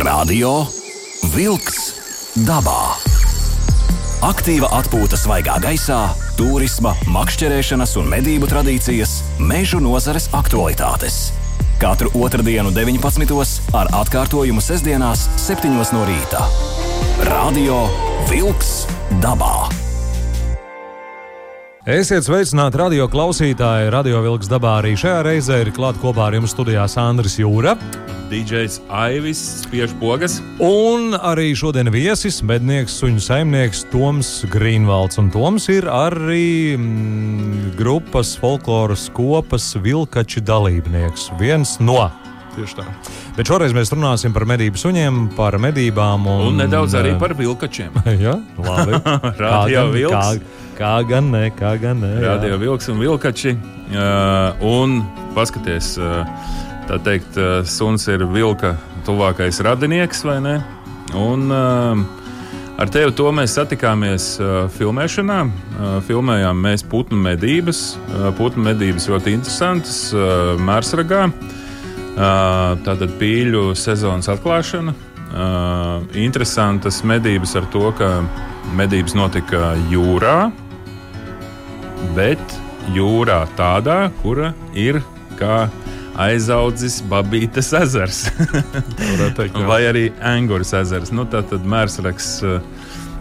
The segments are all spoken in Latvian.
Radio Wolks dabā. Aktīva atpūta svaigā gaisā, turisma, makšķerēšanas un medību tradīcijas, mežu nozares aktualitātes. Katru otrdienu, 19. ar atkārtojumu sestdienās, 7. no rīta. Radio Wolks dabā. Esiet sveicināti radio klausītāji. Radio Vilks dabā arī šajā reizē ir klāta kopā ar jums studijā Sandrs Jūra. DJs Aivis spiež pogas. Un arī šodien viesis, mednieks, suņu saimnieks Toms Grīnvalds. Un Toms ir arī mm, grupas folkloras kopas vilkači dalībnieks. Viens no. Tieši tā. Bet šoreiz mēs runāsim par medību suņiem, par medībām un, Un nedaudz arī par vilkačiem. ja, labi. Radio gan- Vilks. Kā, kā gan ne, kā gan ne. jā. Radio vilks un vilkači. Uh, un paskaties, uh, tā teikt, uh, suns ir vilka tuvākais radinieks, vai ne? Un uh, ar tevi to mēs satikāmies uh, filmēšanā. Uh, filmējām mēs putnu medības. Uh, putnu medības ļoti interesantas uh, Mērsragā. Uh, tātad pīļu sezonas atklāšana. Uh, interesantas medības ar to, ka medības notika jūrā, bet jūrā tādā, kura ir kā aizaudzis Babītas ezers. Teikt, vai arī Angūras ezers. Nu, tā tad mērsraks,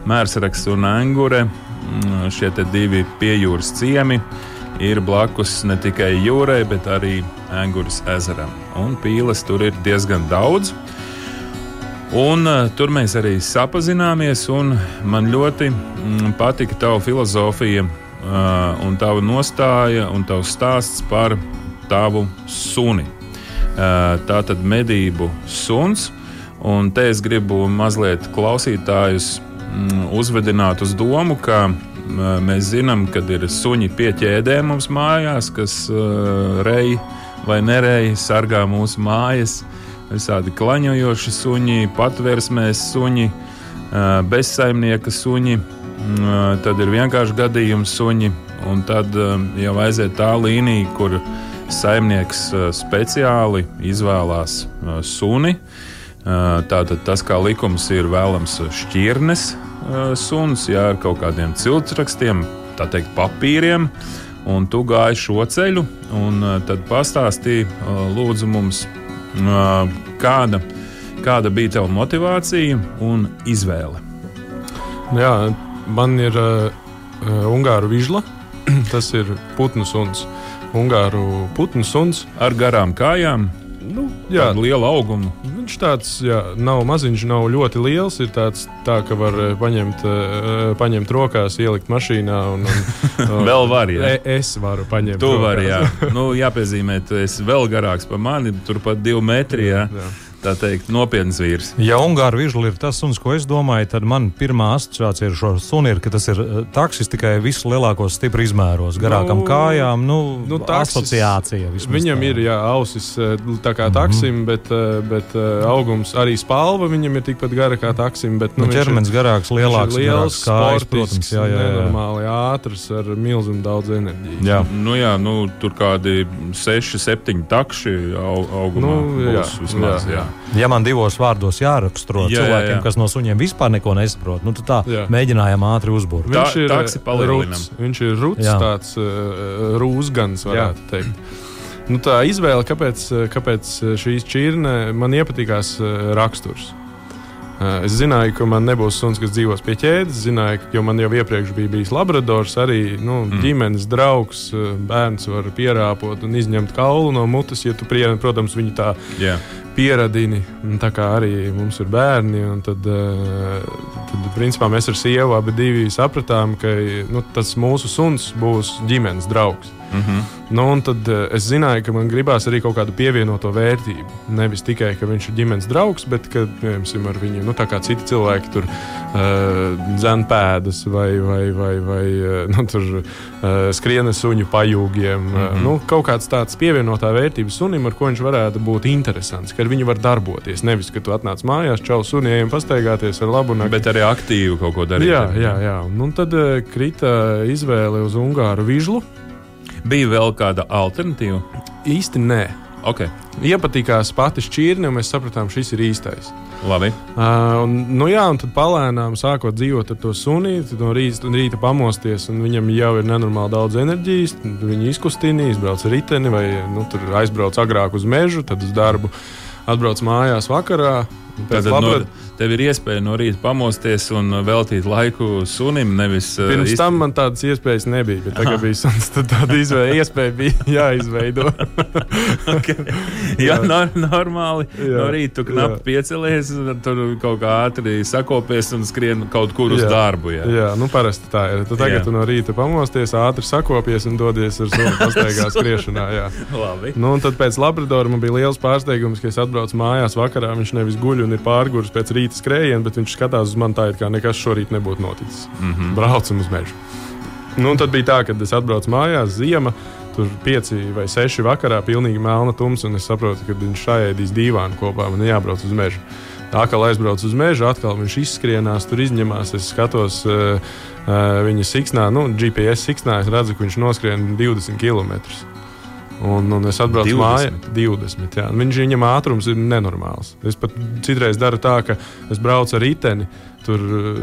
mērsraks un Angūra, šie te divi piejūras ciemi, ir blakus ne tikai jūrai, bet arī Angūras ezeram. Un pīles tur ir diezgan daudz. Un, uh, tur mēs arī sapazināmies, un man ļoti mm, patika tava filozofija, uh, un tava nostāja un tavs stāsts par tavu suni. Tā tad medību suns, un te es gribu mazliet klausītājus mm, uzvedināt uz domu, ka mēs zinām, ka ir suņi pie ķēdēm mums mājās, kas rej vai nerej sargā mūsu mājas visādi klaņojoši suņi, patvērsmēs suņi, bezsaimnieka suņi, tad ir vienkārši gadījums suņi, un tad jau aiziet tā līnija, kur saimnieks ā, speciāli izvēlās ā, suni. Ā, Tātad tas, kā likums ir vēlams šķirnes suns, jā, ar kaut kādiem ciltsrakstiem, tā teikt, papīriem. Un tu gāji šo ceļu, un tad pastāstīji, lūdzu, mums, kāda, kāda bija tava motivācija un izvēle. Jā, man ir uh, Ungāru vižla. Tas ir putnu suns. Ungāru putnu suns. Ar garām kājām, Nu, jā, tādu lielu augumu. viņš tāds jā, nav maziņš, nav ļoti liels. Ir tāds, tā, ka var eh, paņemt, uh, paņemt rokās, ielikt mašīnā. Un, un, un, Vēl var, jā. E, es varu paņemt. Tu vari, jā. Nu, jāpiezīmē, tu esi vēl garāks par mani, turpat divi metri. Jā. Jā. Tā teikt, nopietns vīrs. Ja Ungāra vižla ir tas suns, ko es domāju, tad man pirmā asociācija ar šo suni ir, ka tas ir eh, taksis tikai visu lielākos stipri izmēros, garākām Nu, kājām. Nu, nu, taksis- asociācija. vismaz Viņam tā. ir jā, ausis eh, tā kā taksim, bet, eh, bet eh, augums arī spalva viņam ir tikpat gara kā taksim. Bet, Nu, ir- ķermenis garāks, lielāks, ir liels, garāks kājas, sportisks, protams, jā, jā, jā. nenormāli ātrs, ar milzīgu daudz enerģijas. Jā. Nu, jā, nu, tur kādi seši, septiņi takši au, augumā. Nu, jā, būs vismaz, jā, jā. Jā. Ja man divos vārdos jāraksturo Jā, jā, cilvēkiem, jā. kas no suņiem vispār neko nesaprot, nu, tad tā Jā. mēģinājām ātri uzbūvēt. Viņš ir taksi eh, ruds, viņš ir Jā. tāds uh, rūsgans, varētu jā. teikt. Nu, tā izvēle, kāpēc, eh, kāpēc šīs čirne man iepatikās eh, raksturs. Eh, Es zināju, ka man nebūs suns, kas dzīvos pie ķēdes. Zināju, ka- jo man jau iepriekš bija bijis labradors, arī nu, mm. ģimenes draugs. eh, Bērns var pierāpot un izņemt kaulu no mutes, ja tu, prie, protams, viņu tā Jā. Pieradini. Tā kā arī mums ir bērni, un tad, eh, tad principā mēs ar sievu abi sapratām, ka nu, tas mūsu suns būs ģimenes draugs. Mm -hmm. Nu, un tad eh, es zināju, ka man gribās arī kaut kādu pievienoto vērtību. Nevis tikai, ka viņš ir ģimenes draugs, bet ka piemēram, ar viņu, nu, citi cilvēki tur uh, dzēn pēdas vai, vai, vai, vai uh, nu, tur uh, skriena suņu pajūgiem. Mm -hmm. nu, kaut kāds tāds pievienotā vērtība sunim, ar ko viņš varētu būt interesants, ka ar viņu var darboties. Nevis, ka tu atnāc mājās, čau suniem, pastaigāties ar labu nakti. Bet arī aktīvi kaut ko darīt. Jā, jā, jā. Un tad uh, krita izvēle uz Ungāru vižlu. Bija vēl kāda alternatīva. Īsti nē. Okay. Iepatikās pati šķirne, un mēs sapratām, šis ir īstais. Labi. Uh, un, nu jā, un tad palēnām sākot dzīvot ar to sunīti, no rīta, rīta pamosties, un viņam jau ir nenormāli daudz enerģijas. Viņi izkustina, izbrauc ar riteni vai nu, aizbrauc agrāk uz mežu, tad uz darbu atbrauc mājās vakarā. Tātad labrat... no, tev ir iespēja no rīta pamosties un veltīt laiku sunim. Nevis, uh, Pirms uh, tam man tādas iespējas nebija. Bet tagad bija suns, tad tāda izvēle, iespēja bija jāizveido. okay. Jā, jā. No, normāli. Jā. No rīta tu knapi piecelies, tur kaut kā ātri sakopies un skrien kaut kur uz jā. darbu. Jā, jā nu parasti tā ir. Tu tagad tu no rīta pamosties, ātri sakopies un dodies ar sunu pastaigā skriešanā. Jā. Labi. Nu, un tad pēc Labradora man bija liels pārsteigums, ka es atbraucu mājās vakarā. Viņš nevis guļ un ir pārgājis pēc rīta skrējiena, bet viņš skatās uz mani tā, it kā nekas šorīt nebūtu noticis. Mm -hmm. Braucam uz mežu. Nu, tad bija tā, ka es atbraucu mājās, ziema, tur pieci vai seši vakarā, pilnīgi melna tums, un es saprotu, ka viņš šajēdīs divānu kopā, man jābrauc uz mežu. Atkal aizbraucu uz mežu, atkal viņš izskrienās, tur izņemās. Es skatos uh, uh, viņa siksnā, nu, GPS siksnā, es redzu, ka viņš noskrien 20 km. Un, un es atbraucu mājās 20. Jā. Viņš, viņam ātrums ir nenormāls. Es pat citreiz daru tā, ka es braucu ar riteni. Tur uh,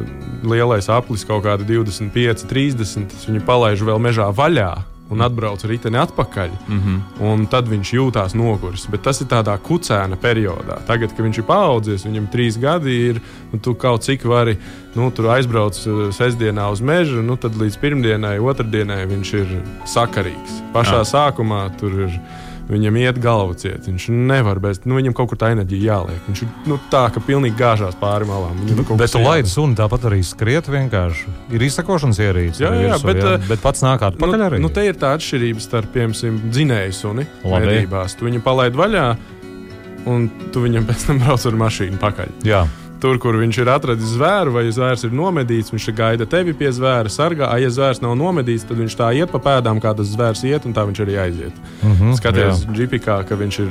lielais aplis kaut kāda 25, 30. Es viņu palaidu vēl mežā vaļā un atbrauc riteni atpakaļ. Mm -hmm. Tad viņš jūtās noguris. Bet tas ir tādā kucēna periodā. Tagad, kad viņš ir paaudzies, viņam trīs gadi ir, un tu kaut cik vari nu, aizbraukt uh, sestdienā uz mežu, nu, tad līdz pirmdienai, otrdienai viņš ir sakarīgs. Pašā Jā. sākumā tur ir Viņam iet galva ciet. Viņš nevar bez, nu, viņam kaut kur tā enerģija jāliek. Viņš ir nu, tā, ka pilnīgi gāžās pāri malām. Viņam nu, bet tu laidi suni tāpat arī skriet vienkārši. Ir izsakošanas ierīce. Jā, jā, virsu, bet, jā, bet pats nāk atpakaļ nu, arī. Nu, te ir tā atšķirība starp, piemēram, dzinēju suni medībās. Tu viņu palaid vaļā, un tu viņam pēc tam brauc ar mašīnu pakaļ. Jā. Tur, kur viņš ir atradzis zvēru, vai zvērs ir nomedīts, viņš gaida tevi pie zvēra, sargā. Ja zvērs nav nomedīts, tad viņš tā iet pa pēdām, kā tas zvērs iet, un tā viņš arī aiziet. Mm -hmm, Skaties, GPK, ka viņš ir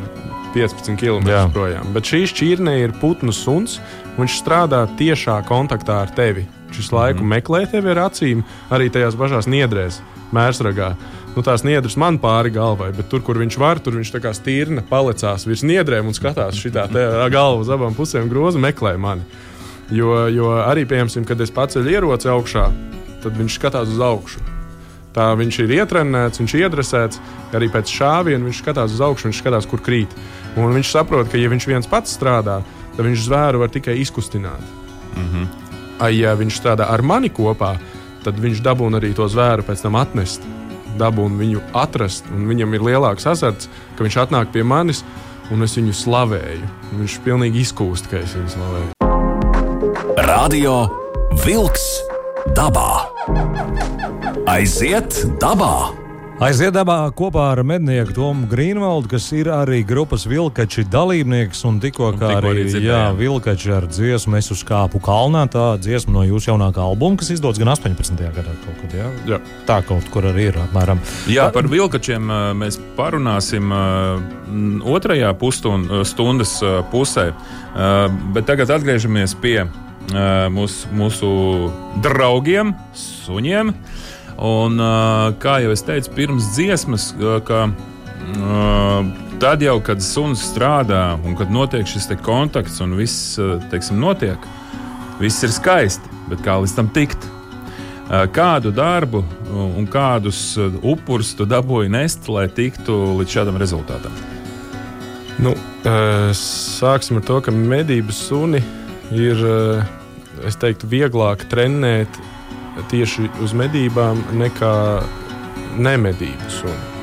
15 km jā. projām. Bet šī šķirne ir putnu suns, un viņš strādā tiešā kontaktā ar tevi. Visu laiku mm meklē tevi ar acīm, arī tajās pašās niedrēs, mērsragā nu, tās niedras man pāri galvai, bet tur, kur viņš var, tur viņš tā kā stīrna palicās virs niedrēm un skatās šitā galva uz abām pusēm grozu meklē mani. Jo, jo arī, piemēram, kad es paceļu ieroci augšā, tad viņš skatās uz augšu. Tā viņš ir ietrenēts, viņš ir iedresēts, arī pēc šāviena viņš skatās uz augšu, viņš skatās, kur krīt. Un viņš saprot, ka, ja viņš viens pats strādā, tad viņš zvēru var tikai izkustināt. Mm -hmm. Ja viņš strādā ar mani kopā, tad viņš dabūna arī to zvēru pēc tam atnest dabūnu viņu atrast. Viņam ir lielāks azarts, ka viņš atnāk pie manis un es viņu slavēju. Viņš pilnīgi izkūst, ka es viņu slavēju. Radio Wolks dabā. Aiziet dabā! Aiziedabā kopā ar mednieku Tomu Grīnvaldu, kas ir arī grupas Vilkači dalībnieks. Un tikko kā tikko arī, arī jā, Vilkači ar dziesmu Es uz kāpu kalnā, tā dziesma no jūsu jaunākā albuma, kas izdodas gan 18. gadā kaut kad. Jā? Jā. Tā kaut kur arī ir apmēram. Jā, par Vilkačiem mēs parunāsim otrajā pusstundas pusē. Bet tagad atgriežamies pie mūsu, mūsu draugiem, suņiem. Un, kā jau es teicu, pirms dziesmas, ka tad jau, kad suns strādā un kad notiek šis kontakts un viss teiksim, notiek, viss ir skaisti. Bet kā līdz tam tikt? Kādu darbu un kādus upurus tu dabūji nest, lai tiktu līdz šādam rezultātam? Nu, sāksim ar to, ka medības suni ir teiktu, vieglāk trenēt tieši uz medībām nekā nemedību suni.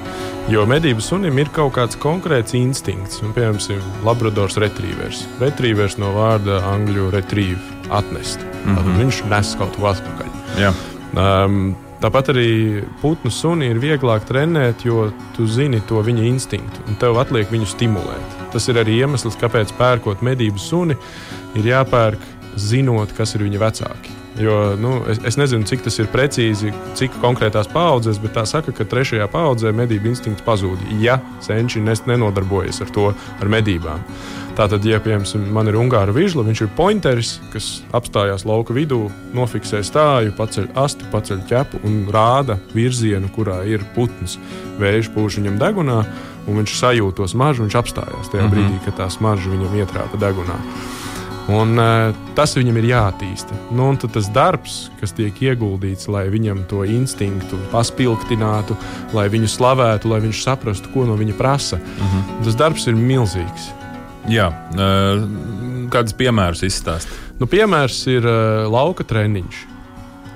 Jo medību sunim ir kaut kāds konkrēts instinkts, un, piemēram, Labradors retrievers. Retrievers no vārda angļu retrieve - atnest. Mm -hmm. Viņš nes kaut ko atpakaļ. Jā. Um, tāpat arī putnu suni ir vieglāk trenēt, jo tu zini to viņa instinktu, un tev atliek viņu stimulēt. Tas ir arī iemesls, kāpēc pērkot medību suni, ir jāpērk zinot, kas ir viņa vecāki. Jo nu, es, es nezinu, cik tas ir precīzi, cik konkrētās paudzēs, bet tā saka, ka trešajā paudzē medību instinkts pazūd, ja senči nenodarbojas ar to, ar medībām. Tātad, ja piemēram man ir ungāra vižla, viņš ir pointeris, kas apstājās lauka vidū, nofiksē stāju, paceļ asti, paceļ ķepu un rāda virzienu, kurā ir putns. Vējš pūš viņam degunā, un viņš sajūt to smaržu, viņš apstājās tajā mm -hmm. brīdī, kad tā smarža viņam ietrāpa degunā. Un, uh, tas viņam ir jāattīsta. Nu, un tas darbs, kas tiek ieguldīts, lai viņam to instinktu paspilgtinātu, lai viņu slavētu, lai viņš saprastu, ko no viņa prasa, mm -hmm. tas darbs ir milzīgs. Jā, uh, kādas piemērus izstāstīt? Nu, piemērs ir uh, lauka treniņš.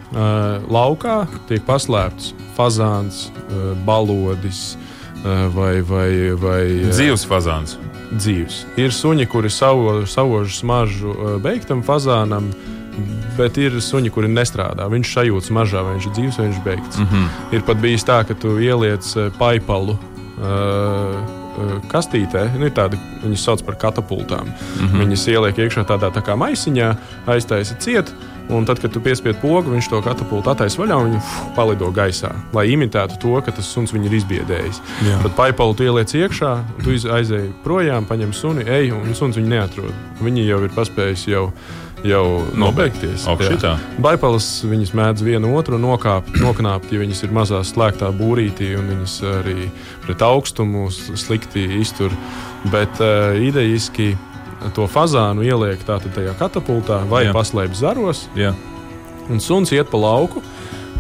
Uh, laukā tiek paslēpts fazāns, uh, balodis uh, vai, vai, vai uh, dzīves fazāns dzīves. Ir suņi, kuri savo, savož smaržu uh, beigtam fazānam. Bet ir suņi, kuri nestrādā. Viņš sajūta smaržā, vai viņš ir dzīves, vai viņš ir beigts. Mm -hmm. Ir pat bijis tā, ka tu ieliec paipalu uh, kastītē. Nu, tādi, viņas sauc par katapultām. Mm -hmm. Viņas ieliek iekšā tādā tā kā maisiņā, aiztaisa ciet. Un tad, kad tu piespied pogu, viņš to katapultu attaisno vaļā un viņš palido gaisā, lai imitētu to, ka tas suns viņu ir izbiedējis. Jā. Tad paipalu tu ieliec iekšā, tu aizēji projām, paņem suni, ej, un suns viņu neatrod. Viņi jau ir paspējuši jau jau nobeigties. Baipalas viņas mēdz vienu otru nokāpt, noknāpt, ja viņas ir mazā slēgtā būrītī un viņas arī pret augstumu slikti iztur. Bet uh, idejiski to fazānu ieliek tajā katapultā vai Jā. paslēpj zaros. Jā. Un suns iet pa lauku,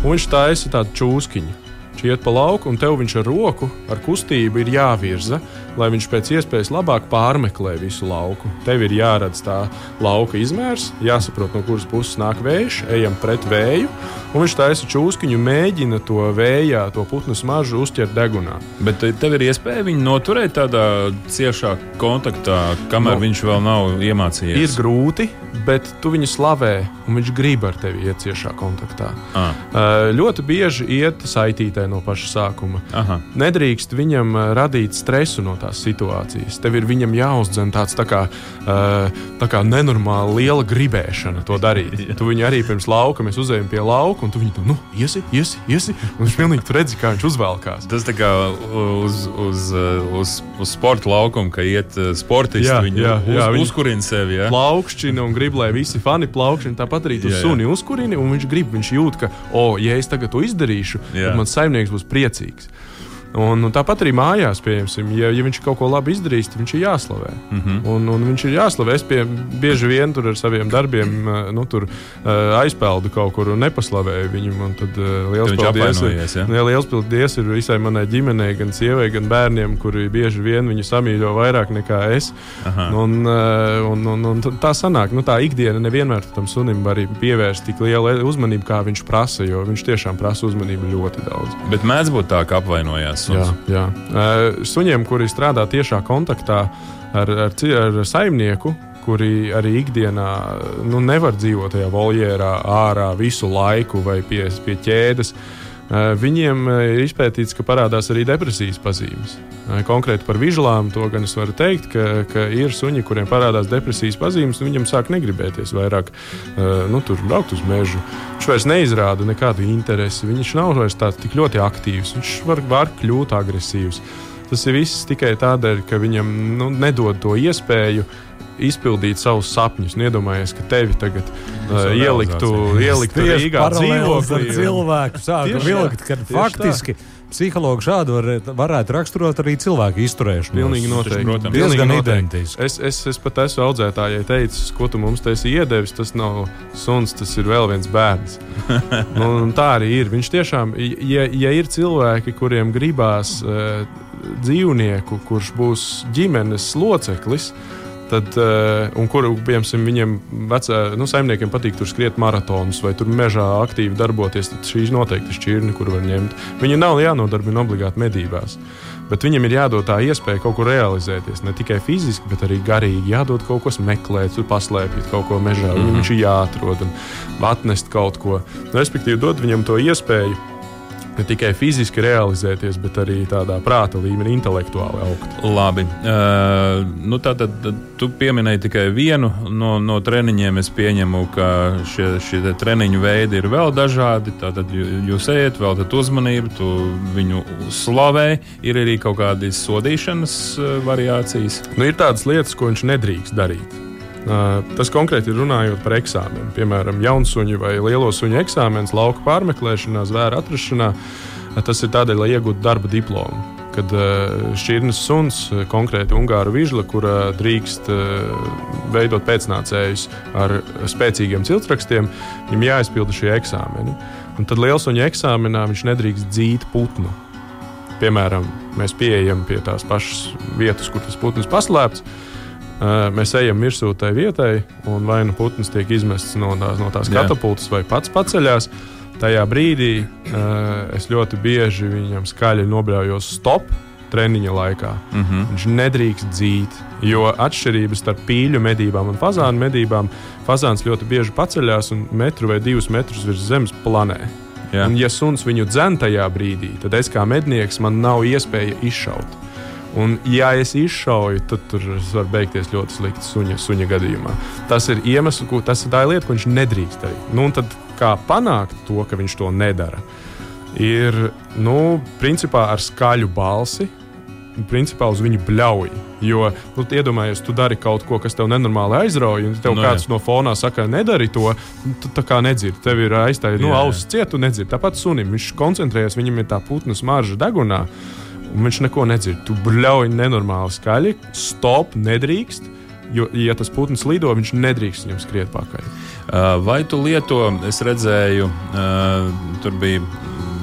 un viņš taisa tādu čūskiņu. Viņš iet pa lauku, un tev viņš ar roku, ar kustību ir jāvirza lai viņš pēc iespējas labāk pārmeklē visu lauku. Tev ir jāredz tā lauka izmērs, jāsaprot, no kuras puses nāk vējš, ejam pret vēju, un viņš taisa čūskiņu, mēģina to vējā, to putnu smaržu uzķert degunā. Bet tev ir iespēja viņu noturēt tādā ciešā kontaktā, kamēr no, viņš vēl nav iemācījies. Ir grūti, bet tu viņu slavē, un viņš grib ar tevi iet ciešā kontaktā. Ah. Uh, ļoti bieži iet saitītē no paša sākuma. Aha. Nedrīkst viņam radīt stresu no tā tās situācijas. Tev ir viņam jāuzdzen tāds tā kā, uh, tā kā nenormāli liela gribēšana to darīt. Jā. Tu viņu arī pirms lauka, mēs uzējām pie lauka, un tu viņu tur, nu, iesi, iesi, iesi. Un viņš pilnīgi redzi, kā viņš uzvelkās. Tas tā kā uz, uz, uz, uz sporta laukumu, ka iet sportisti, jā, viņu jā, jā, uz, uzkurina sevi. Ja? Plaukšķina un grib, lai visi fani plaukšķina. Tāpat arī tu jā, jā. suni uzkurini, un viņš grib, viņš jūt, ka, o, oh, ja es tagad to izdarīšu, jā. tad mans saimnieks būs priecīgs. Un, un tāpat arī mājās, pieņemsim, ja, ja viņš kaut ko labi izdarīs, tad viņš ir jāslavē. Mm -hmm. un, un viņš ir jāslavē. Es pie, bieži vien tur ar saviem darbiem nu, tur, uh, aizpeldu kaut kur un nepaslavēju viņu. Tad uh, liels paldies, ir, ja? liels paldies ir visai manai ģimenei, gan sievai, gan bērniem, kuri bieži vien viņu samīļo vairāk nekā es. Aha. Un, un, un, un tā sanāk, nu, tā ikdiena nevienmēr tam sunim var pievērst tik lielu uzmanību, kā viņš prasa, jo viņš tiešām prasa uzmanību ļoti daudz. Bet mēdz būt tā, ka apvainojās suns. Jā, jā. Suņiem, kuri strādā tiešā kontaktā ar, ar, ar saimnieku, kuri arī ikdienā nu, nevar dzīvot tajā voljērā ārā visu laiku vai pie, pie ķēdes. Viņiem ir izpētīts, ka parādās arī depresijas pazīmes. Konkrēti par vižlām to gan es varu teikt, ka, ka ir suņi, kuriem parādās depresijas pazīmes, un viņam sāk negribēties vairāk nu, braukt uz mežu. Viņš vairs neizrāda nekādu interesi, viņš nav vairs tāds tik ļoti aktīvs, viņš var, var kļūt agresīvs. Tas ir viss tikai tādēļ, ka viņam nu, nedod to iespēju izpildīt savus sapņus. Iedomājies, ka tevi tagad uh, ieliktu, ieliktu Rīgā dzīvoklī. Cilvēku sāku vilkt, kad faktiski. Tā. Psihologi šādi var, varētu raksturot arī cilvēku izturēšanu. Pilnīgi noteikti. Protams, diezgan identiski. Es, es, es pat esmu audzētājai teicis, ko tu mums esi iedevis. Tas nav suns, tas ir vēl viens bērns. nu, tā arī ir. Viņš tiešām, ja, ja ir cilvēki, kuriem gribās uh, dzīvnieku, kurš būs ģimenes loceklis, Tad, uh, un kur, piemēram, viņiem vecā, nu, saimniekiem patīk tur skriet maratonus vai tur mežā aktīvi darboties, tad šīs noteikti ir šķirni, kur var ņemt. Viņi nav jānodarbina obligāti medībās. Bet viņam ir jādod tā iespēja kaut kur realizēties. Ne tikai fiziski, bet arī garīgi. Jādod kaut ko meklēt, paslēpīt kaut ko mežā. Mm -hmm. Viņš ir jāatrod un atnest kaut ko. Respektīvi, dod viņam to iespēju ne tikai fiziski realizēties, bet arī tādā prāta līmenī, intelektuāli augt. Labi. Uh, nu tātad tu pieminēji tikai vienu no, no treniņiem. Es pieņemu, ka šie, šie treniņu veidi ir vēl dažādi. Tātad jūs ejat, veltat uzmanību, tu viņu slavē. Ir arī kaut kādas sodīšanas variācijas. Nu, ir tādas lietas, ko viņš nedrīkst darīt. Tas konkrēti ir runājot par eksāmenu. Piemēram, jaunsuņu vai lielo suņu eksāmenis lauka pārmeklēšanā, zvēra atrašanā. Tas ir tādēļ, lai iegūtu darba diplomu. kad šķirnes suns, konkrēti ungāru vižla, kura drīkst veidot pēcnācējus ar spēcīgiem ciltsrakstiem, viņam jāizpilda šie eksāmeni. Un tad lielsuņa eksāmenā viņš nedrīkst dzīt putnu. Piemēram, mēs pieejam pie tās pašas vietas, kur tas putns paslēpts. Mēs ejam virsū tai vietai, un vai nu putns tiek izmests no tās, no tās katapultas, vai pats paceļās. Tajā brīdī uh, es ļoti bieži viņam skaļi nobļaujos stop treniņa laikā. Mm -hmm. Viņš nedrīkst dzīt, jo atšķirības starp pīļu medībām un fazānu medībām fazāns ļoti bieži paceļās un metru vai divus metrus virs zemes planē. Jā. Un, ja suns viņu dzen tajā brīdī, tad es kā mednieks man nav iespēja izšaut. Un, ja es izšauju, tad tur var beigties ļoti slikti suņa, suņa gadījumā. Tas ir iemesls, ko tas ir tā lieta, ko viņš nedrīkst darīt. Nu, tad kā panākt to, ka viņš to nedara, ir nu, principā ar skaļu balsi. Principā uz viņu bļauj. Jo, nu, iedomājies, tu dari kaut ko, kas tev nenormāli aizrauja, un tev no, nu, kāds jā. no fonā saka, nedari to, nu, tu tā kā nedzirdi. Tev ir aizstāja, nu, ausis ciet, tu nedzirdi. Tāpat sunim viņš koncentrējas, viņam ir tā putnu smarža degunā, un viņš neko nedzird. Tu bļauj nenormāli skaļi, stop, nedrīkst. Jo, ja tas putns lido, viņš nedrīkst viņam skriet pakaļ. Vai tu lieto, es redzēju, tur bija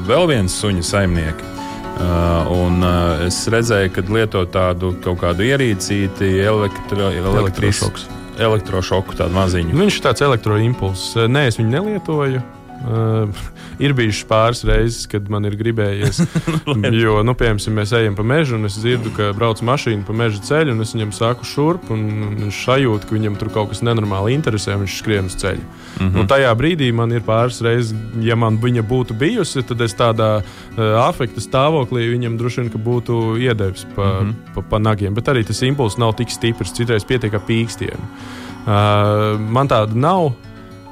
vēl viens suņa saimnieks. Uh, un uh, es redzēju, ka lieto tādu kaut kādu ierīcīti, elektro, elektrošoku. Elektrošoku tādu maziņu. Viņš ir tāds elektroimpulss. Nē, es viņu nelietoju. Uh, ir bijušas pāris reizes, kad man ir gribējies. jo, nu, piemēram, mēs ejam pa mežu, un es dzirdu, ka brauc mašīna pa meža ceļu, un es viņam saku šurp, un viņš sajūt, ka viņam tur kaut kas nenormāli interesē, un viņš skrien uz ceļa. Mm -hmm. Un tajā brīdī man ir pāris reizes, ja man viņa būtu bijusi, tad es tādā uh, afekta stāvoklī viņam droši vien būtu iedevis pa, mm -hmm. pa, pa nagiem. Bet arī tas impulss nav tik stiprs, citreiz pietiek ar pīkstiem. Uh, man tāda nav.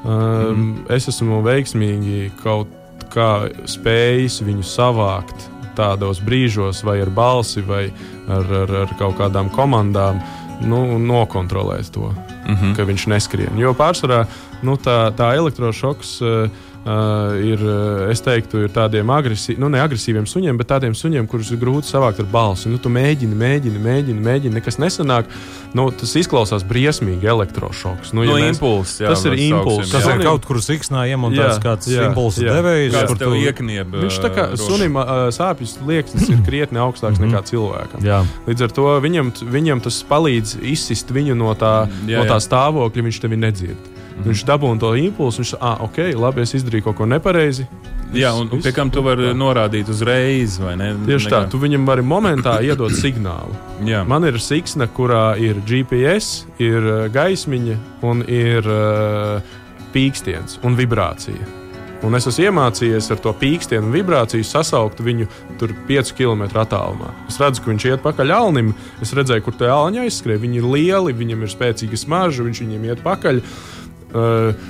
Um. Es esmu veiksmīgi kaut kā spējis viņu savākt tādos brīžos, vai ar balsi, vai ar, ar, ar kaut kādām komandām, nu, nokontrolēt to, mm -hmm. ka viņš neskrien. Jo pārsvarā nu, tā, tā elektrošoks. Uh, Uh, ir, es teiktu, ir tādiem agresī, nu, agresīviem suņiem, bet tādiem suņiem, kurus ir grūti savākt ar balsi. Nu, tu mēģini, mēģini, mēģini, mēģini nekas nesanāk. Nu, tas izklausās briesmīgi, elektrošoks. Nu, ja no mēs, impulss, jā, tas ir impulss. Tas ir kaut kur siksnā iemontēts kāds impulss devējs, kurš tev ieknieb. Viņš tā kā roši. sunim sāpjas liekas ir krietni augstāks mm -hmm. nekā cilvēkam. Jā. Līdz ar to viņam, viņam tas palīdz izsist viņu no tā, jā, no tā stāvokļa, viņš tevi nedzird. Mm. Viņš dabūja to impulsu, viņš ah, ok, labi, es izdarīju kaut ko nepareizi. Jā, un viss, pie kam tu vari norādīt uzreiz, vai ne? Tieši Nekā. tā, tu viņam vari momentā iedot signālu. Jā. Man ir siksna, kurā ir GPS, ir uh, gaismiņa un ir uh, pīkstiens un vibrācija. Un es esmu iemācījies ar to pīkstienu un vibrāciju sasaukt viņu tur 5 km attālumā. Es redzu, ka viņš iet pakaļ alnim. Es redzēju, kur tie alņi aizskrēja. Viņi ir lieli, viņiem ir spēcīga smarža, viņš viņiem iet pakaļ. Uh, Uh,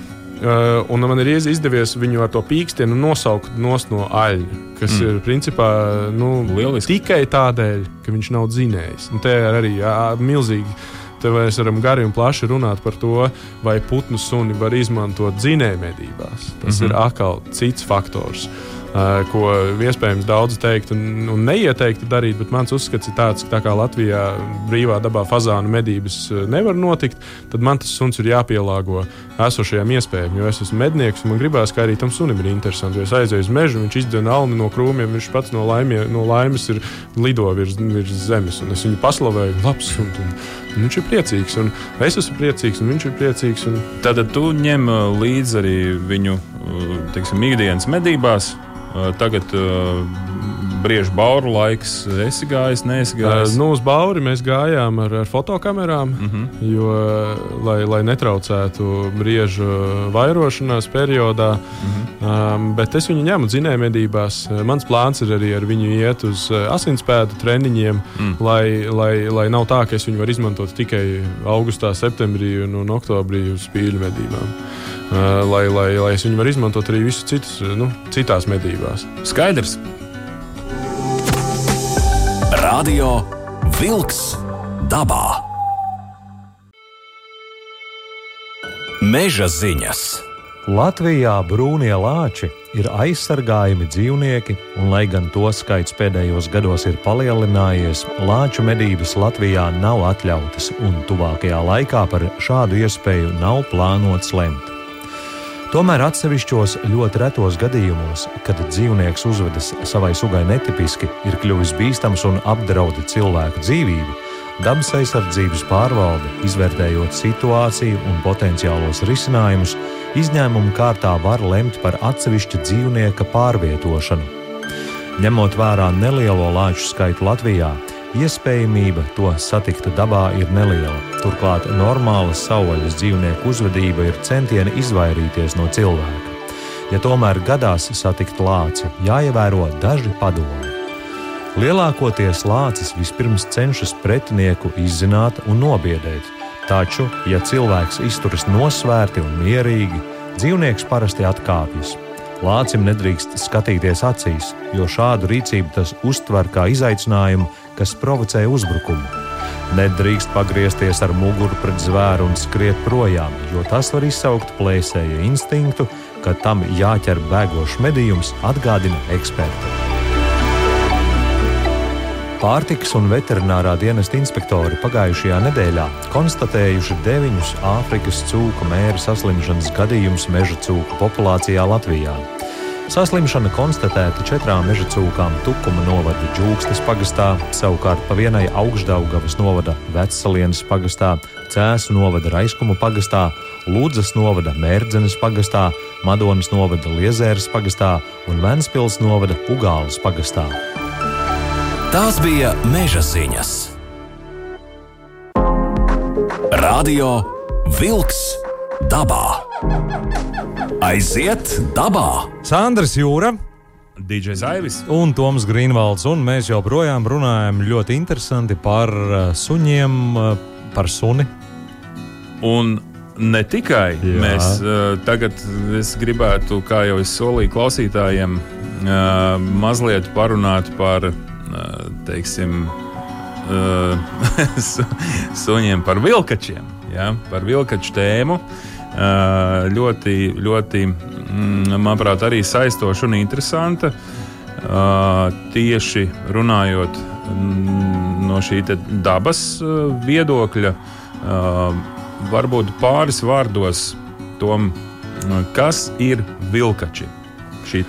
un man ir izdevies viņu ar to pīkstienu nosaukt no aļņa, kas mm. ir principā nu, Lieliski. tikai tādēļ, ka viņš nav dzinējis. Un te ir arī jā, milzīgi. Te mēs varam gari un plaši runāt par to, vai putnu suni var izmantot dzinējumedībās. Tas mm -hmm. ir atkal cits faktors. Uh, Uh, ko iespējams daudz teikt un, un neieteiktu darīt, bet mans uzskats ir tāds, ka tā kā Latvijā brīvā dabā fazānu medības uh, nevar notikt, tad man tas suns ir jāpielāgo esošajām iespējām. Jo es esmu mednieks un man gribās, ka arī tam sunim ir interesanti. Jo es aizēju uz mežu, viņš izdzēra alni no krūmiem, viņš pats no, laimie, no laimes ir lido virs, virs zemes. Es viņu paslavēju, labs suns. Un, viņš ir priecīgs, un es esmu priecīgs, un viņš ir priecīgs. Un... Tad tu ņem uh, līdzi arī viņu teiksim, ikdienas medībās. Tagad brīvs bauru laiks, esi gājis, neesi gājis. Nu, uz bauri mēs gājām ar, ar fotokamerām, mhm. -huh. jo, lai, lai netraucētu briežu vairošanās periodā. Uh -huh. um, bet es viņu ņemu dzinējumedībās. Mans plāns ir arī ar viņu iet uz asinspēdu treniņiem, mm. lai, lai, lai nav tā, ka es viņu varu izmantot tikai augustā, septembrī un, un oktobrī uz spīļu medībām. Lai, lai, lai es viņu varētu izmantot arī visu citus, nu, citās medībās. Skaidrs. Radio Wolks dabā. Meža ziņas. Latvijā brūnie lāči ir aizsargājami dzīvnieki, un, lai gan to skaits pēdējos gados ir palielinājies, lāču medības Latvijā nav atļautas, un tuvākajā laikā par šādu iespēju nav plānots lemt. Tomēr atsevišķos ļoti retos gadījumos, kad dzīvnieks uzvedas savai sugai netipiski, ir kļuvis bīstams un apdraud cilvēku dzīvību, dabas aizsardzības pārvalde, izvērtējot situāciju un potenciālos risinājumus, izņēmumu kārtā var lemt par atsevišķa dzīvnieka pārvietošanu. Ņemot vērā nelielo lāču skaitu Latvijā, iespējamība to satikt dabā ir neliela. Turklāt normāla savvaļas dzīvnieku uzvedība ir centieni izvairīties no cilvēka. Ja tomēr gadās satikt lāci, jāievēro daži padomi. Lielākoties lācis vispirms cenšas pretinieku izzināt un nobiedēt, Taču, ja cilvēks izturas nosvērti un mierīgi, dzīvnieks parasti atkāpjas. Lācim nedrīkst skatīties acīs, jo šādu rīcību tas uztver kā izaicinājumu, kas provocē uzbrukumu. Nedrīkst pagriezties ar muguru pret zvēru un skriet projām, jo tas var izsaukt plēsēja instinktu, ka tam jāķer bēgošs medījums, atgādina eksperti. Pārtikas un veterinārā dienesta inspektori pagājušajā nedēļā konstatējuši deviņus Āfrikas cūku mēra saslimšanas gadījumus meža cūku populācijā Latvijā. Saslimšana konstatēta četrām meža cūkām Tukuma novada Džūkstes pagastā, savukārt pa vienai Augstdaugavas novada Vecsalienas pagastā, Cēsu novada Raiskuma pagastā, Lūdzas novada Mērdzenes pagastā, Madonas novada Liezēras pagastā un Ventspils novada Ugāles pagastā. Tās bija meža ziņas. Radio Wolks dabā. Aiziet dabā! Sandrs Jūra. DJs Aivis. Un Toms Grīnvalds, un mēs joprojām runājam ļoti interesanti par uh, suņiem, uh, par suni. Un ne tikai Jā. mēs uh, tagad, es gribētu, kā jau es solīju klausītājiem, uh, mazliet parunāt par teiksim, su, suņiem par vilkačiem. Ja, par vilkaču tēmu. Ļoti, ļoti, mm, manuprāt, arī saistoša un interesanta. Tieši runājot mm, no šī dabas viedokļa, varbūt pāris vārdos tom, kas ir vilkači. Šī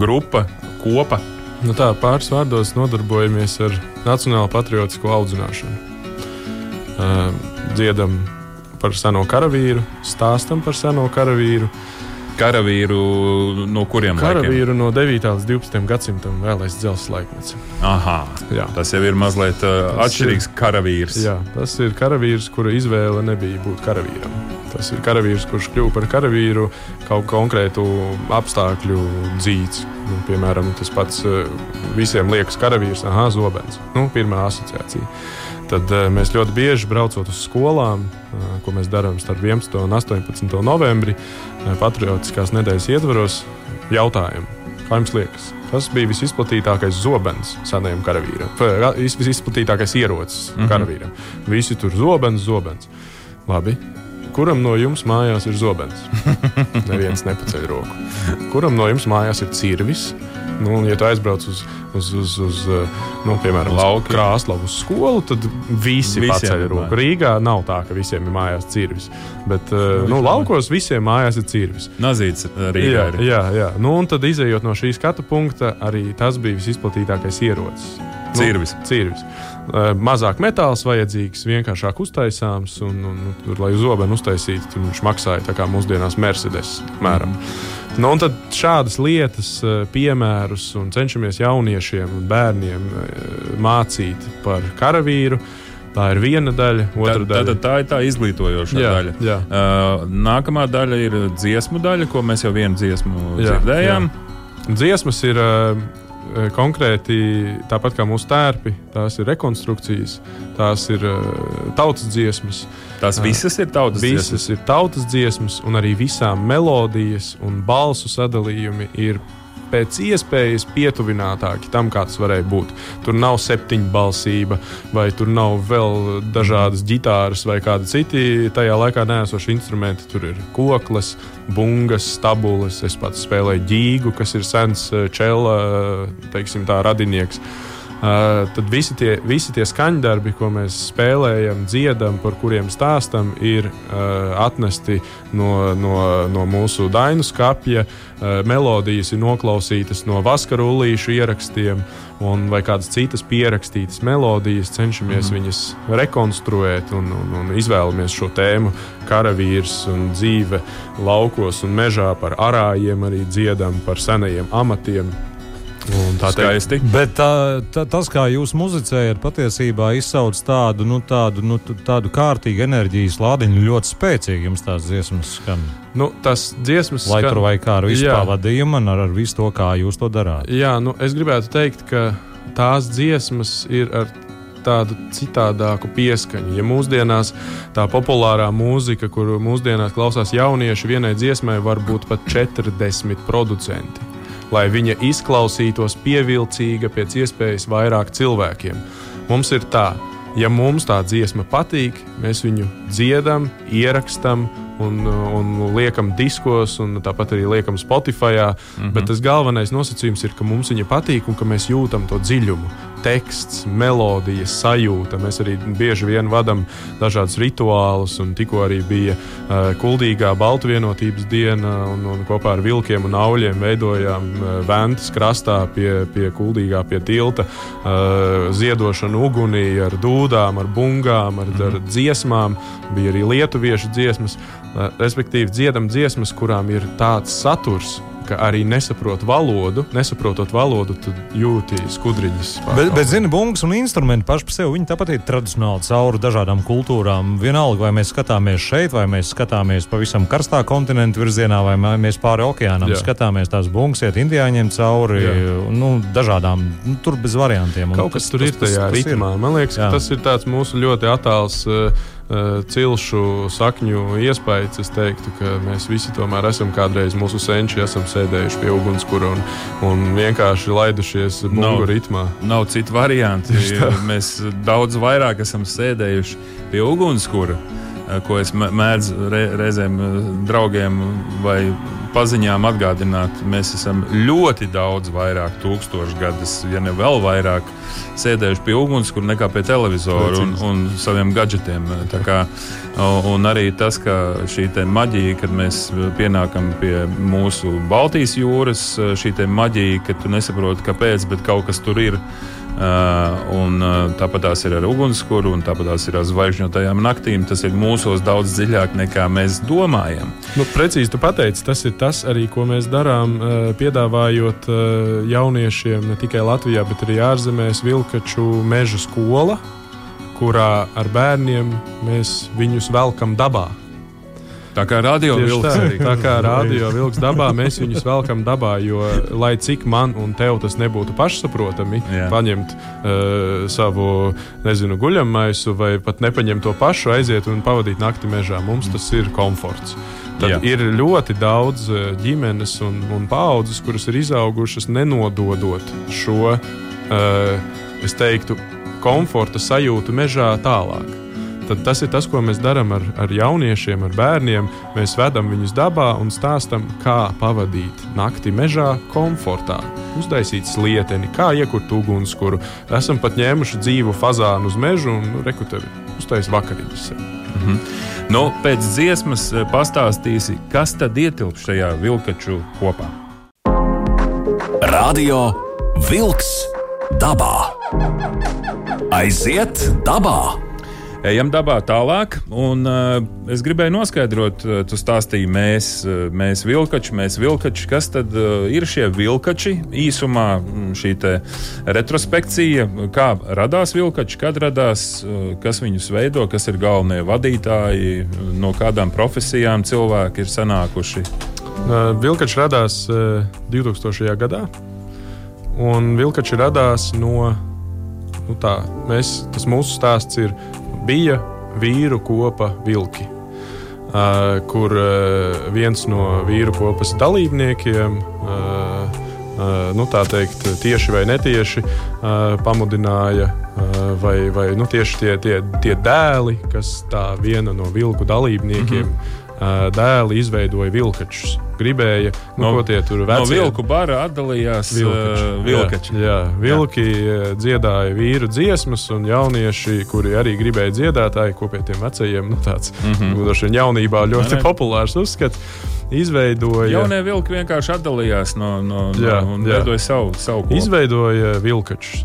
grupa, kopa, Nu tā, pāris vārdos nodarbojamies ar nacionālo patriotisko audzināšanu. Uh, dziedam par seno karavīru, stāstam par seno karavīru. Karavīru no kuriem karavīru laikiem? no 9. līdz 12. gadsimtam vēlēs dzelzceļa laikmets. Aha, jā. tas jau ir mazliet uh, atšķirīgs ir, karavīrs. Jā, tas ir karavīrs, kura izvēle nebija būt karavīram. Tas ir karavīrs, kurš kļuva par karavīru kaut konkrētu apstākļu dzīves. Nu, piemēram, tas pats eh, visiem liekas karavīrs, ah, zobens. Nu, pirmā asociācija. Tad uh, mēs ļoti bieži braucot uz skolām, uh, ko mēs darām starp 11. un 18. novembri, uh, patriotiskās nedēļas ietvaros, jautājam, kā jums liekas, kas bija visizplatītākais zobens senajam karavīram, visizplatītākais ierocis mm -hmm. karavīram? Visi tur zobens, zobens. Labi, Kuram no jums mājās ir zobens? Neviens nepaceļ roku. Kuram no jums mājās ir cirvis? Nu, ja tu aizbrauc uz, uz, uz, uz nu, piemēram, Krāslavu skolu, tad visi paceļ roku. Rīgā nav tā, ka visiem ir mājās cirvis. Bet uh, nu, laukos visiem mājās ir cirvis. Nazīts Rīgā. Jā, jā, jā. Nu, un tad izējot no šīs skatu punkta, arī tas bija visizplatītākais ierocis. Nu, cirvis. Cirvis. Mazāk metāls vajadzīgs, vienkāršāk uztaisāms, un, un, un tur, lai zobenu uztaisītu, viņš maksāja tā kā mūsdienās Mercedes. Mēram. Nu, un tad šādas lietas, piemērus, un cenšamies jauniešiem un bērniem mācīt par karavīru. Tā ir viena daļa, otra tā, daļa. Tā, tā ir tā izglītojoša jā, daļa. Jā. Uh, nākamā daļa ir dziesmu daļa, ko mēs jau vienu dziesmu jā, dzirdējām. Jā. Dziesmas ir uh, Eh, konkrēti, tāpat kā mūsu tērpi, tās ir rekonstrukcijas, tās ir uh, tautas dziesmas. Tās eh, visas ir tautas visas dziesmas. ir tautas dziesmas, un arī visām melodijas un balsu sadalījumi ir pēc iespējas pietuvinātāki tam, kā tas varēja būt. Tur nav septiņbalsība, vai tur nav vēl dažādas ģitāras vai kādi citi tajā laikā nēsoši instrumenti. Tur ir koklis, bungas, stabules. Es pats spēlēju ģīgu, kas ir sens eh, čela, teiksim, tā radinieks. Uh, tad visi tie, visi tie skaņdarbi, ko mēs spēlējam, dziedam, par kuriem stāstam, ir uh, atnesti no, no, no mūsu dainu skapja. Uh, melodijas ir noklausītas no vaskarullīšu ierakstiem un vai kādas citas pierakstītas melodijas. Cenšamies mm. viņas rekonstruēt un, un, un izvēlamies šo tēmu. Karavīrs un dzīve laukos un mežā par arājiem arī dziedam, par senajiem amatiem Un tā skaisti. Bet tā, tā, tas, kā jūs muzicējat, patiesībā izsauc tādu, nu, tādu, nu, tādu kārtīgu enerģijas lādiņu, ļoti spēcīgi jums tās dziesmas skan. Nu, tas dziesmas skan... tur vai kā ar visu pavadījumu un ar, ar visu to, kā jūs to darāt. Jā, nu, es gribētu teikt, ka tās dziesmas ir ar tādu citādāku pieskaņu. Ja mūsdienās tā populārā mūzika, kuru mūsdienās klausās jaunieši, vienai dziesmai var būt pat 40 producenti lai viņa izklausītos pievilcīga pēc iespējas vairāk cilvēkiem. Mums ir tā, ja mums tā dziesma patīk, mēs viņu dziedam, ierakstām un, un liekam diskos, un tāpat arī liekam Spotify. Mm -hmm. Bet tas galvenais nosacījums ir, ka mums viņa patīk un ka mēs jūtam to dziļumu teksts, melodija, sajūta. Mēs arī bieži vien vadām dažādus rituālus, un tikko arī bija uh, kuldīgā Baltu vienotības diena, un, un kopā ar vilkiem un auļiem veidojām uh, Ventas krastā pie, pie kuldīgā, pie tilta, uh, ziedošanu ugunī ar dūdām, ar bungām, ar, ar mhm. dziesmām. Bija arī lietuviešu dziesmas, respektīvi dziedam dziesmas, kurām ir tāds saturs, ka arī nesaprot valodu, nesaprotot valodu, tad jūti skudriņas. Bet, bet zini, bungas un instrumenti paši par sevi, tāpat ir tradicionāli cauri dažādām kultūrām. Vienalga, vai mēs skatāmies šeit, vai mēs skatāmies pavisam karstā kontinentu virzienā, vai mēs pāri okeānam Jā. skatāmies tās bungas, iet indiāņiem cauri, Jā. nu, dažādām, nu, tur bez variantiem. Kaut kas tas, tur tas, ir tajā tas, ritmā. Ir. Man liekas, Jā. tas ir tāds mūsu ļoti attāls. Uh, Eh, cilšu sakņu iespējas. Es teiktu, ka mēs visi tomēr esam kādreiz mūsu senči, esam sēdējuši pie ugunskura un, un vienkārši laidušies mūža ritmā. Nav citu variantu. mēs daudz vairāk esam sēdējuši pie ugunskura eh, ko es mēdzu re, reizēm eh, draugiem vai paziņām atgādināt. Mēs esam ļoti daudz vairāk, tūkstošu gadus, ja ne vēl vairāk, sēdējuši pie ugunskura nekā pie televizora un, un saviem gadgetiem. Kā, un arī tas, ka šī maģija, kad mēs pienākam pie mūsu Baltijas jūras, šī maģija, ka tu nesaproti, kāpēc, bet kaut kas tur ir. Uh, un, uh, tāpat tās ir ar ugunskura, un tāpat tās ir ar zvaigžņotajām naktīm. Tas ir mūsos daudz dziļāk nekā mēs domājam. Nu, precīzi, tu pateici, tas ir tas arī, ko mēs darām, uh, piedāvājot jauniešiem ne tikai Latvijā, bet arī ārzemēs Vilkaču meža skola, kurā ar bērniem mēs viņus velkam dabā. Tā kā radio vilks, tā, tā kā radio vilks dabā, mēs viņus velkam dabā. Jo, lai cik man un tev tas nebūtu pašsaprotami, Jā. paņemt uh, savu nezinu, guļamaisu vai pat nepaņemt to pašu, aiziet un pavadīt nakti mežā, mums tas ir komforts. Tad Jā. ir ļoti daudz eh, ģimenes un, un paudzes, kuras ir izaugušas nenododot šo, uh, es teiktu, komforta sajūtu mežā tālāk tad tas ir tas, ko mēs darām ar, ar jauniešiem, ar bērniem. Mēs vedam viņus dabā un stāstam, kā pavadīt nakti mežā, komfortā, uztaisīt slieteni, kā iekurt ugunskura. Esam pat ņēmuši dzīvu fazānu uz mežu un nu, rekutevi uztaisīt vakariņas. Mm -hmm. nu, pēc dziesmas eh, pastāstīsi, kas tad ietilpst šajā vilkaču kopā. Radio Vilks dabā. Aiziet dabā! Ejam dabā tālāk. Un, uh, es gribēju noskaidrot, uh, tu stāstīji, mēs, uh, mēs vilkači, mēs vilkači. Kas tad uh, ir šie vilkači? Īsumā mm, šī retrospekcija, kā radās vilkači, kad radās, uh, kas viņus veido, kas ir galvenie vadītāji, no kādām profesijām cilvēki ir sanākuši. Vilkači radās uh, 2000. gadā, un vilkači radās no. Nu tā, mēs, tas mūsu stāsts ir bija vīru kopa vilki. Kur viens no vīru kopas dalībniekiem nu, teikt, tieši vai netieši pamudināja, vai, vai nu, tieši tie, tie, tie dēli, kas tā viena no vilku dalībniekiem. Mm -hmm dēli izveidoja vilkačus. Gribēja, nu, no, ko tie tur veci. No vilku bara atdalījās vilkači. Uh, vilkači. Jā, jā, vilki jā. dziedāja vīru dziesmas, un jaunieši, kuri arī gribēja dziedātāji, ko pie tiem vecajiem, nu, tāds mm -hmm. jaunībā ļoti ne. populārs uzskats izveidoja. Jaunie vilki vienkārši atdalījās no, no, jā, no un jā. veidoja savu, savu kopu. Izveidoja vilkačus.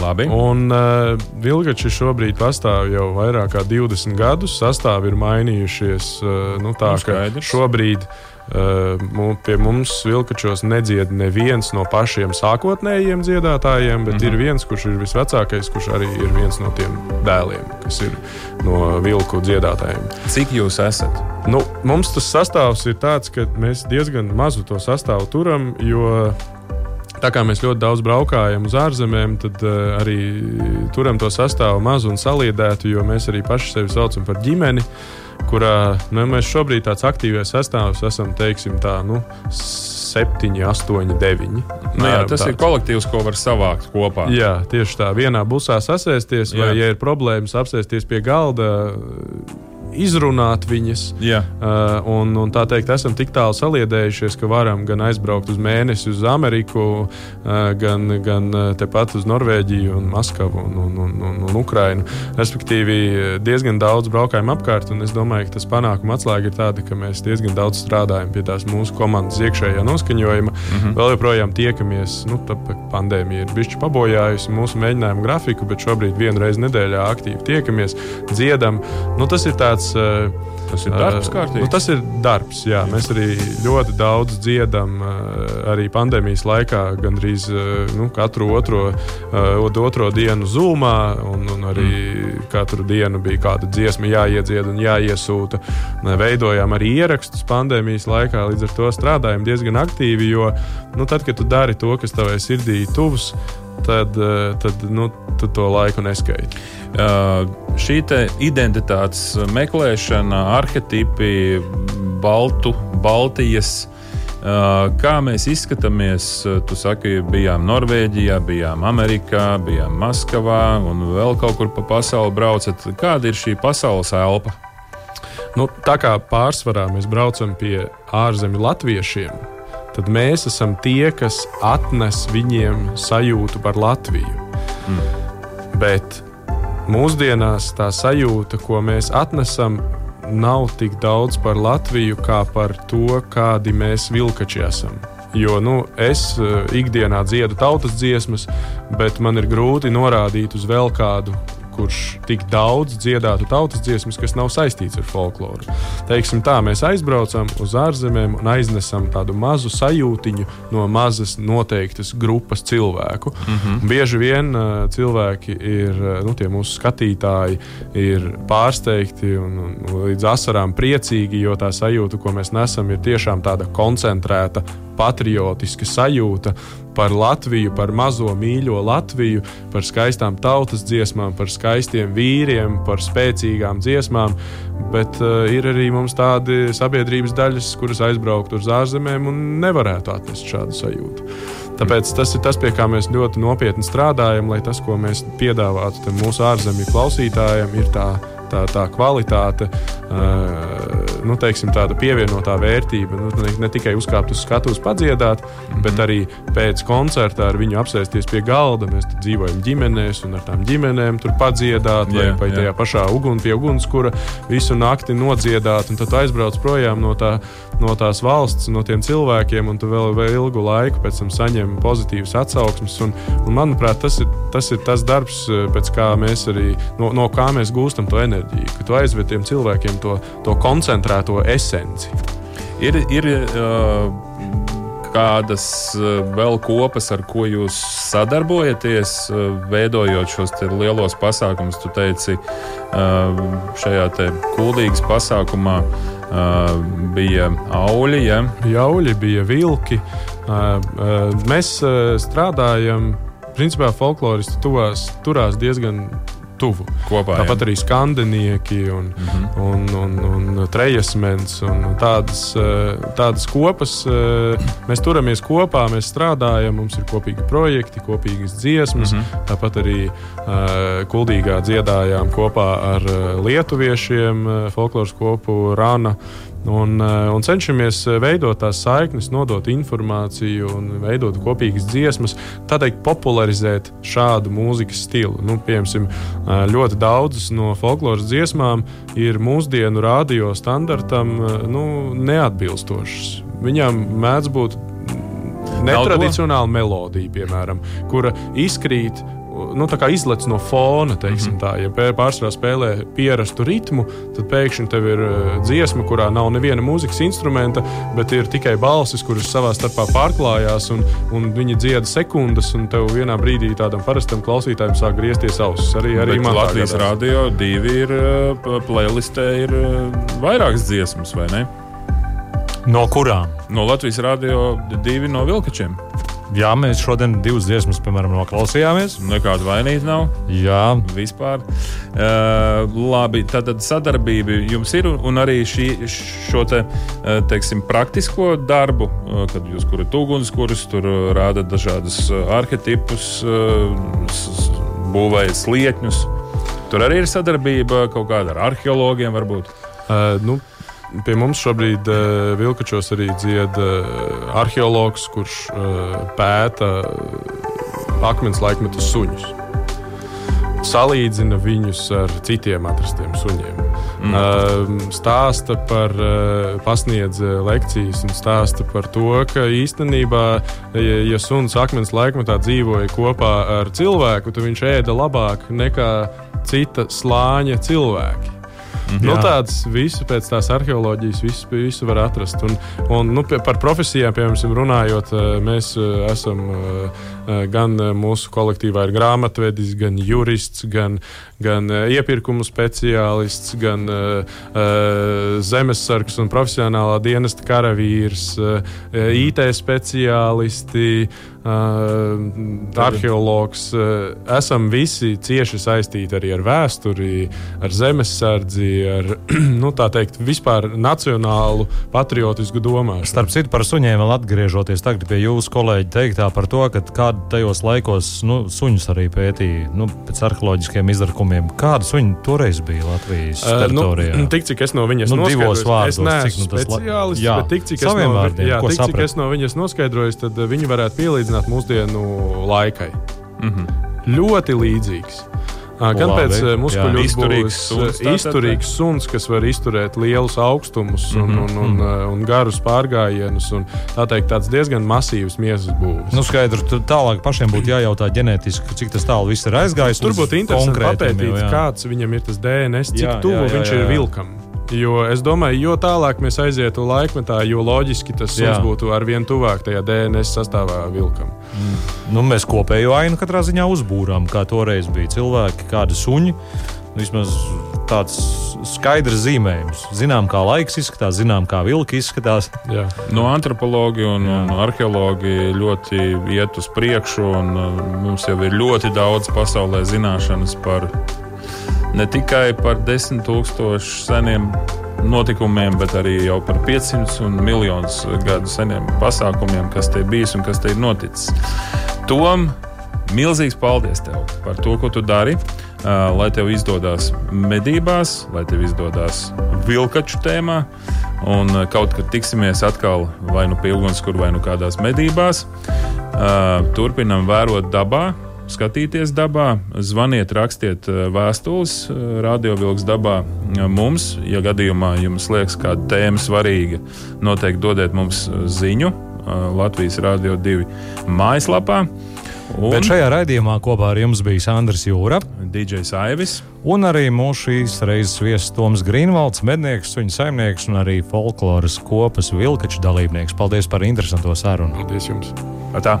Labi. Un uh, vilkači šobrīd pastāv jau vairāk kā 20 gadus. Sastāvi ir mainījušies. Uh, nu, tā nu, kā šobrīd uh, pie mums vilkačos nedzied neviens no pašiem sākotnējiem dziedātājiem, bet mm -hmm. ir viens, kurš ir visvecākais, kurš arī ir viens no tiem dēliem, kas ir no vilku dziedātājiem. Cik jūs esat? Nu, mums tas sastāvs ir tāds, ka mēs diezgan mazu to sastāvu turam, jo Tā kā mēs ļoti daudz braukājam uz ārzemēm, tad uh, arī turam to sastāvu mazu un saliedētu, jo mēs arī paši sevi saucam par ģimeni, kurā nu, mēs šobrīd tāds aktīvais sastāvs esam, teiksim, tā, nu, 7, 8, 9. Nu, jā, tas tāds. ir kolektīvs, ko var savākt kopā. Jā, tieši tā. Vienā busā sasēsties, vai, jā. ja ir problēmas, apsēsties pie galda izrunāt viņas. Yeah. Uh, un, un tā teikt, esam tik tālu saliedējušies, ka varam gan aizbraukt uz mēnesi uz Ameriku, uh, gan, gan uh, tepat uz Norvēģiju, un Maskavu un, un, un, un, un Ukrainu. Respektīvi, diezgan daudz braukājam apkārt, un es domāju, ka tas panākuma atslēga ir tāda, ka mēs diezgan daudz strādājam pie tās mūsu komandas iekšējā noskaņojuma. Mm -hmm. Vēl joprojām tiekamies, nu, tāpēc pandēmija ir bišķi pabojājusi mūsu mēģinājumu grafiku, bet šobrīd vienu reizi nedēļā aktīvi tiekamies, dziedam. Nu, tas ir tāds. Eh, tas ir darbs, uh, kārtīgi. Nu, tas ir darbs, jā. Mēs arī ļoti daudz dziedam, uh, arī pandēmijas laikā, gandrīz nu, katru otro, otro dienu zūmā, un, un arī mm. katru dienu bija kāda dziesma jāiedzied un jāiesūta. Veidojām arī ierakstus pandēmijas laikā, līdz ar to strādājam diezgan aktīvi, jo nu, tad, kad tu dari to, kas tavai sirdī tuvs, tad, tad nu, tu to laiku neskaiti. Uh, šī identitātes meklēšana, arhetipi, Baltu, Baltijas. Uh, kā mēs izskatāmies? Tu saki, bijām Norvēģijā, bijām Amerikā, bijām Maskavā un vēl kaut kur pa pasauli braucat. Kāda ir šī pasaules elpa? Nu, tā kā pārsvarā mēs braucam pie ārzemju latviešiem, tad mēs esam tie, kas atnes viņiem sajūtu par Latviju. Mm. Bet Mūsdienās tā sajūta, ko mēs atnesam, nav tik daudz par Latviju, kā par to, kādi mēs vilkači esam. Jo nu, es uh, ikdienā dziedu tautas dziesmas, bet man ir grūti norādīt uz vēl kādu kurš tik daudz dziedātu tautas dziesmas, kas nav saistīts ar folkloru. Teiksim tā, mēs aizbraucam uz ārzemēm un aiznesam tādu mazu sajūtiņu no mazas noteiktas grupas cilvēku. Mm -hmm. Bieži vien uh, cilvēki ir, nu, tie mūsu skatītāji, ir pārsteigti un, un līdz asarām priecīgi, jo tā sajūta, ko mēs nesam, ir tiešām tāda koncentrēta patriotiska sajūta par Latviju, par mazo mīļo Latviju, par skaistām tautas dziesmām, par skaistiem vīriem, par spēcīgām dziesmām. Bet uh, ir arī mums tādi sabiedrības daļas, kuras aizbraukt uz ārzemēm un nevarētu atnest šādu sajūtu. Tāpēc tas ir tas, pie kā mēs ļoti nopietni strādājam, lai tas, ko mēs piedāvātu mūsu ārzemju klausītājiem, ir tā tā, tā kvalitāte, uh, nu, teiksim, tāda pievienotā vērtība. Nu, ne, ne tikai uzkāpt uz skatuves, padziedāt, mm -hmm. bet arī pēc koncerta ar viņu apsēsties pie galda. Mēs dzīvojam ģimenēs un ar tām ģimenēm tur padziedāt, yeah, vai, vai tajā pašā ugun, pie ugunskura visu nakti nodziedāt, un tad aizbrauc projām no, tā, no tās valsts, no tiem cilvēkiem, un tu vēl, vēl ilgu laiku pēc tam saņem pozitīvas atsauksmes. Un, un, manuprāt, tas ir, tas ir tas darbs, pēc kā mēs arī no, no kā mēs gūstam to enerģiju enerģiju, ka tu aizved tiem cilvēkiem to, to koncentrēto esenci. Ir, ir uh, kādas uh, vēl kopas, ar ko jūs sadarbojaties, uh, veidojot šos lielos pasākumus? Tu teici, uh, šajā kuldīgas pasākumā bija auļi. Ja? Bija auļi, bija vilki. Mēs strādājam, principā folkloristi tuvās, turās diezgan tuvu. Kopā, Tāpat jā. arī skandinieki un, mm -hmm. un, un, un trejesmens un tādas, eh, tādas kopas. eh, Mēs turamies kopā, mēs strādājam, mums ir kopīgi projekti, kopīgas dziesmas. Mm -hmm. Tāpat arī uh, kuldīgā dziedājām kopā ar lietuviešiem folkloras kopu Rāna. Un, uh, un cenšamies uh, veidot tās saiknes, nodot informāciju un veidot kopīgas dziesmas, tā teikt, popularizēt šādu mūzikas stilu. Nu, piemēram, uh, ļoti daudzas no folkloras dziesmām ir mūsdienu radio standartam nu, neatbilstošas. Viņām mēdz būt netradicionāla melodija, piemēram, kura izkrīt. Nu, tā kā izlaiž no fona, teiksim, mm -hmm. tā. Ja pārsvarā spēlē pierastu ritmu, tad pēkšņi tev ir uh, dziesma, kurā nav neviena mūzikas instrumenta, bet ir tikai balsis, kuras savā starpā pārklājās, un, un viņi dzieda sekundes, un tev vienā brīdī tādam parastam klausītājam sāk griezties ausis. Arī, arī Bet Latvijas rādio divi ir uh, playlistē, ir uh, vairākas dziesmas, vai ne? No kurām? No Latvijas rādio divi no vilkačiem. Jā, mēs šodien divas dziesmas, piemēram, noklausījāmies. Nekāda vainīga nav. Jā, Vispār. Uh, labi, tātad sadarbība jums ir un arī šī, šo te, uh, teiksim, praktisko darbu, uh, kad jūs kurat ugunskurus, tur rādat dažādus arhetipus, būvējat sliekņus. Tur arī ir sadarbība kaut kāda ar arheologiem, varbūt. Uh, nu, pie mums šobrīd uh, Vilkačos arī dzied uh, arheologs, kurš uh, pēta akmens laikmetu suņus. Salīdzina viņus ar citiem atrastiem suņiem. Mm. Uh, stāsta par, pasniedz lekcijas un stāsta par to, ka īstenībā, ja, ja suns akmens laikmetā dzīvoja kopā ar cilvēku, tad viņš ēda labāk nekā cita slāņa cilvēki. Nu, Jā. tāds visu pēc tās arheoloģijas, visu, visu var atrast. Un, un, nu, par profesijām, piemēram, runājot, eh, mēs eh, esam eh, gan eh, mūsu kolektīvā ir grāmatvedis, gan jurists, gan, gan eh, iepirkumu speciālists, gan zemesargs un profesionālā dienesta karavīrs, IT speciālisti. Uh, arheologs, uh, esam visi cieši saistīti arī ar vēsturi, ar zemesardzi, ar nu, tā teikt, vispār nacionālu patriotisku domāšanu. Starp citu, par suņiem vēl atgriežoties tagad pie jūsu kolēģa teiktā par to, ka kādi tajos laikos nu, suņus arī pētīja nu, pēc arheoloģiskiem izdarkumiem. Kāda suņa toreiz bija Latvijas Uh, nu, teritorijā? tik cik es no viņas Nu, divos noskaidroju, vārdos, es neesmu cik nu speciālists, Jā, bet tik cik, es no, vārdiem, jā, tik, cik saprat? es no viņas noskaidroju, tad uh, viņi varētu pielīdzināt mūsdienu laikai. Mm -hmm. Ļoti līdzīgs. Ā, Gan Labi, pēc muskuļu Izturīgs suns, izturīgs suns, kas var izturēt lielus augstumus un, un, un, un, un garus pārgājienus. Un, tā teikt, tāds diezgan masīvs miesas būvs. Nu, skaidrs, tur tālāk pašiem būtu jājautā ģenētiski, cik tas tālu viss ir aizgājis. Tur būtu interesanti papētīt, jā. kāds viņam ir tas DNS, cik Jā, tuvu jā, jā, viņš jā, ir jā. vilkam. Jo es domāju, jo tālāk mēs aizietu laikmetā, jo loģiski tas suns Jā. būtu ar vien tuvāk tajā DNS sastāvā vilkam. Nu, mēs kopējo ainu katrā ziņā uzbūrām, kā toreiz bija cilvēki, kādi suņi. Vismaz tāds skaidrs zīmējums. Zinām, kā laiks izskatās, zinām, kā vilki izskatās. Jā. No antropologi un, un arheologi ļoti iet uz priekšu, un uh, mums jau ir ļoti daudz pasaulē zināšanas par ne tikai par desmit tūkstošu seniem notikumiem, bet arī jau par 500 un miljonus gadu seniem pasākumiem, kas te bijis un kas te ir noticis. Tom, milzīgs paldies tev par to, ko tu dari. Lai tev izdodas medībās, lai tev izdodas vilkaču tēmā, un kaut kad tiksimies atkal vai nu pie ugunskura, vai nu kādās medībās. Turpinam vērot dabā, skatīties dabā, zvaniet, rakstiet uh, vēstules, uh, radiovilks dabā uh, mums. Ja gadījumā jums liekas, ka kāda tēma svarīga, noteikti dodiet mums ziņu Latvijas Rādio 2 mājaslapā. Un Bet šajā raidījumā kopā ar jums bija Sandrs Jūra. DJs Aivis. Un arī mūsu šīs reizes viesis Toms Grīnvalds, mednieks, viņa saimnieks un arī folkloras kopas vilkaču dalībnieks. Paldies par interesanto sarunu. Paldies jums! Tā.